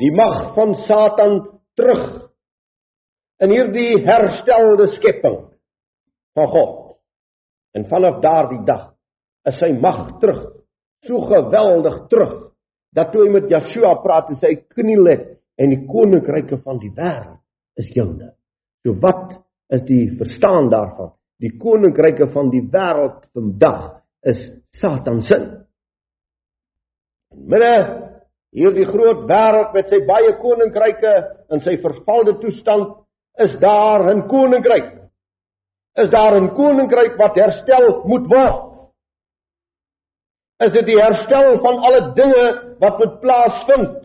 die mag van Satan terug in hierdie herstelde skepping van God. En vanaf daardie dag is sy mag terug, so geweldig terug dat toe hy met Yeshua praat en sy kniel het en die koninkryke van die wêreld is joune. So wat is die verstaan daarvan? Die koninkryke van die wêreld vandag is Satan se. Midde hierdie groot wêreld met sy baie koninkryke in sy vervalde toestand is daar 'n koninkryk. Is daar 'n koninkryk wat herstel moet word? Is dit die herstel van alle dinge wat moet plaasvind?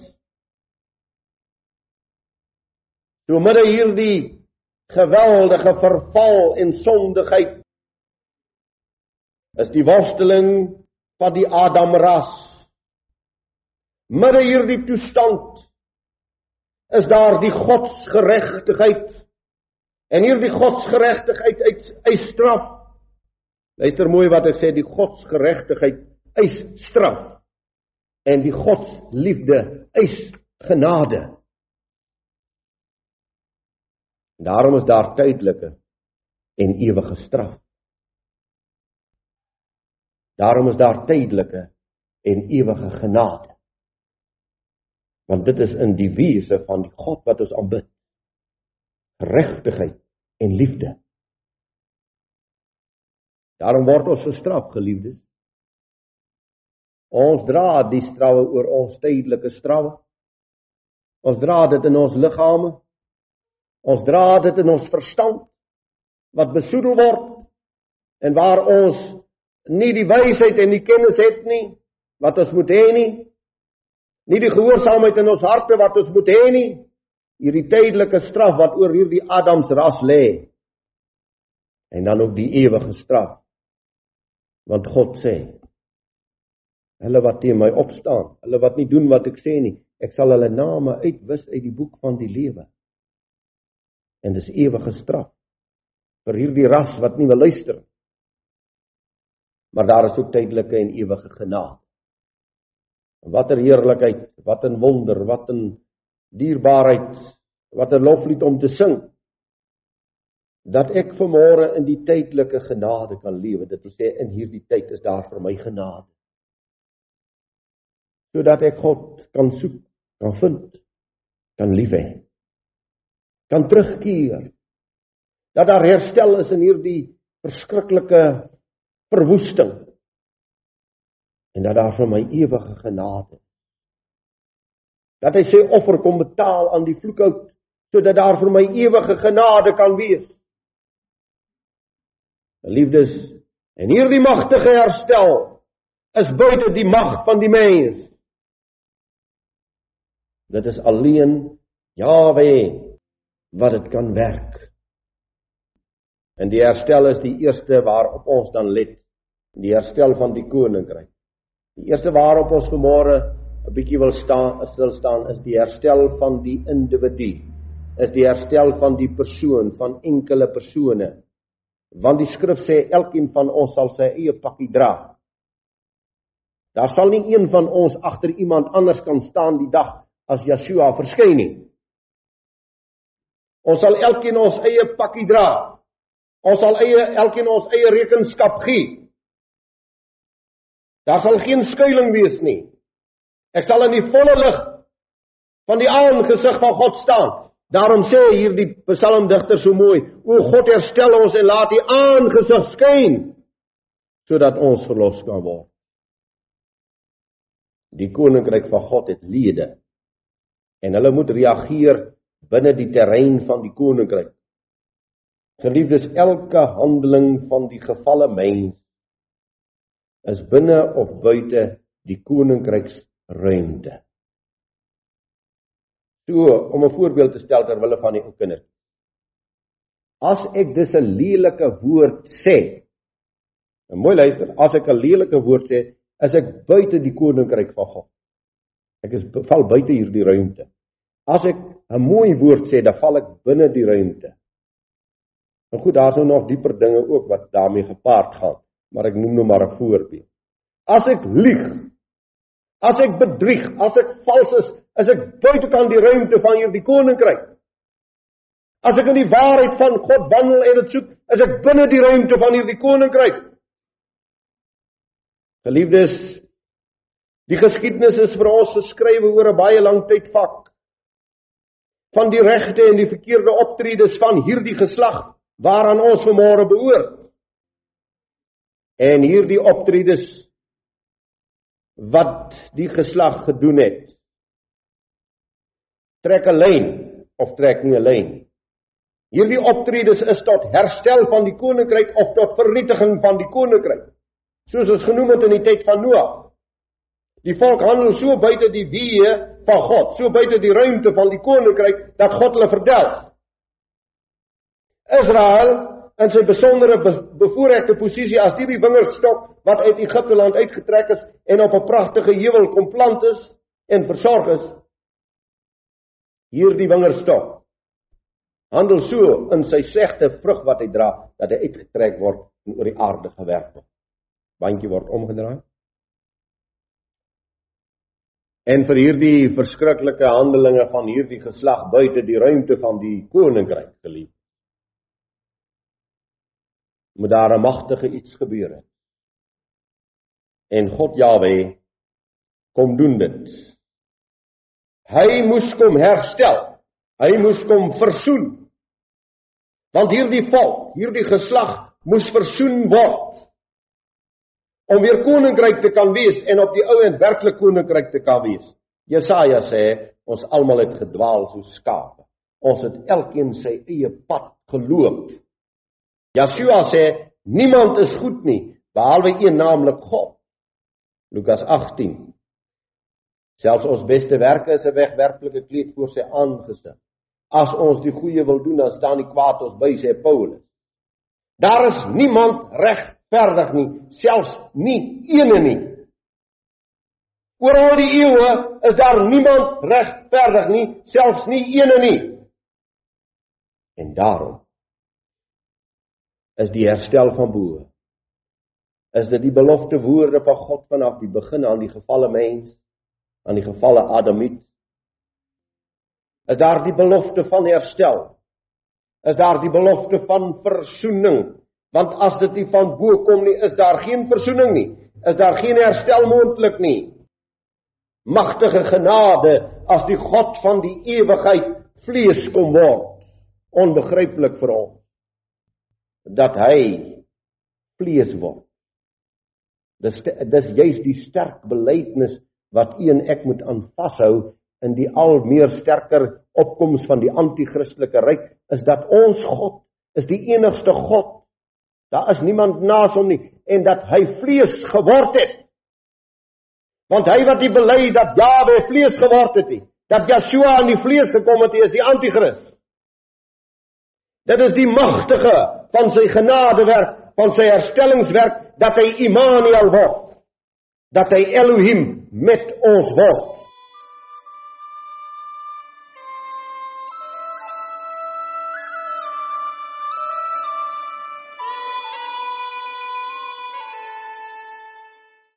So midde hierdie geweldige verval en sondigheid is die worsteling van die Adamras. Midde hierdie toestand is daar die godsgeregtigheid. En hierdie godsgeregtigheid eis straf. Luister mooi wat hy sê, die godsgeregtigheid eis straf. En die godsliefde eis genade. Daarom is daar tydelike en ewige straf. Daarom is daar tydelike en ewige genade want dit is in die wese van die God wat ons aanbid. Geregtigheid en liefde. Daarom word ons gestraf, geliefdes. Ons dra die strawe oor ons tydelike strawe. Ons dra dit in ons liggame. Ons dra dit in ons verstand wat besoedel word en waar ons nie die wysheid en die kennis het nie wat ons moet hê nie nie die gehoorsaamheid in ons harte wat ons moet hê nie. Hierdie tydelike straf wat oor hierdie Adams ras lê. En dan ook die ewige straf. Want God sê hulle wat teen my opstaan hulle wat nie doen wat ek sê nie ek sal hulle name uitwis uit die boek van die lewe. En dis ewige straf vir hierdie ras wat nie wil luister maar daar is ook tydelike en ewige genade Wat 'n heerlikheid, wat 'n wonder, wat 'n dierbaarheid, wat 'n loflied om te sing. Dat ek vanmôre in die tydelike genade kan lewe. Dit wil sê in hierdie tyd is daar vir my genade. Sodat ek God kan soek, kan vind, kan lief hê. Kan terugkeer. Dat daar herstel is in hierdie verskriklike verwoesting en dat daar vir my ewige genade dat hy sy offer kom betaal aan die vloekhout sodat daar vir my ewige genade kan wees. Liefdes, en hierdie magtige herstel is buite die mag van die mens. Dit is alleen Jawe wat dit kan werk. En die herstel is die eerste waarop ons dan let, die herstel van die koninkryk. Die eerste waarop ons vanmôre 'n bietjie wil staan, stil staan, is die herstel van die individu. Is die herstel van die persoon, van enkele persone. Want die skrif sê elkeen van ons sal sy eie pakkie dra. Daar sal nie een van ons agter iemand anders kan staan die dag as Yeshua verskyn nie. Ons sal elkeen ons eie pakkie dra. Ons sal eie elkeen ons eie rekenskap gee. Daar sal geen skuiling wees nie. Ek sal in die volle lig van die aangesig van God staan. Daarom sê hierdie psalmdigter so mooi: O God, herstel ons en laat U aangesig skyn sodat ons verlos kan word. Die koninkryk van God het lede en hulle moet reageer binne die terrein van die koninkryk. Geliefdes, elke handeling van die gefalle mens is binne of buite die koninkryksruimte. So, om 'n voorbeeld te stel ter wille van die kinders. As ek dis 'n lelike woord sê. En mooi luister, as ek 'n lelike woord sê, is ek buite die koninkryk van God. Ek is val buite hierdie ruimte. As ek 'n mooi woord sê, dan val ek binne die ruimte. En goed, daar's nou nog dieper dinge ook wat daarmee gepaard gaan maar ek noem nou maar 'n voorbeeld. As ek lieg, as ek bedrieg, as ek vals is is ek buitekant die ruimte van hierdie koninkryk. As ek in die waarheid van God wandel en dit soek, is ek binne die ruimte van hierdie koninkryk. Geliefdes, die geskiedenis is vir ons geskrywe oor 'n baie lang tydvak van die regte en die verkeerde optredes van hierdie geslag waaraan ons vanmôre behoort. En hierdie optredes wat die geslag gedoen het trek 'n lyn of trek nie 'n lyn. Hierdie optredes is tot herstel van die koninkryk of tot vernietiging van die koninkryk. Soos ons genoem het in die tyd van Noag. Die volk handel so buite die weë van God, so buite die ruimte van die koninkryk dat God hulle verdelg. Israel in sy besondere bevoorregte posisie as die wingerdstok wat uit Egipte land uitgetrek is en op 'n pragtige heuwel kom plant is en versorg is. Hierdie wingerdstok handel so in sy slegte vrug wat hy dra dat hy uitgetrek word en oor die aarde gewerp word. Bandjie word omgedraai. En vir hierdie verskriklike handelinge van hierdie geslag buite die ruimte van die koninkryk gelief moet daar 'n magtige iets gebeur het. En God Jahwe kom doen dit. Hy moes kom herstel. Hy moes kom versoen. Want hierdie volk, hierdie geslag moes versoen word om weer koninkryk te kan wees en op die ou en werklik koninkryk te kan wees. Jesaja sê ons almal het gedwaal soos skape. Ons het elkeen sy eie pad geloop. Yeshua sê niemand is goed nie behalwe een naamlik God. Lukas 18. Selfs ons beste werke is 'n wegwerplike kleed voor sy aangesig. As ons die goeie wil doen, dan staan die kwaad ons by sê Paulus. Daar is niemand regverdig nie, selfs nie eene nie. Oor al die eeue is daar niemand regverdig nie, selfs nie eene nie. En daarom is die herstel van bo. Is dit die belofte woorde van God vanaf die begin aan die gefalle mens, aan die gefalle Adamiet? Is daar die belofte van herstel? Is daar die belofte van versoening? Want as dit nie van bo kom nie, is daar geen versoening nie. Is daar geen herstel moontlik nie. Magtige genade as die God van die ewigheid vlees kom word. Onbegryplik vir ons dat hy vlees word. Dis dis juist die sterk belydenis wat u en ek moet aanvashou in die al meer sterker opkoms van die anti-kristelike ryk is dat ons God is die enigste God. Daar is niemand naas hom nie en dat hy vlees geword het. Want hy wat die bely dat Jawe vlees geword het, dat Yeshua in die vlees gekom het, is die anti-kris. Dit is die magtige van sy genadewerk, van sy herstellingswerk dat hy Immanuel word. Dat hy Elohim met ons word.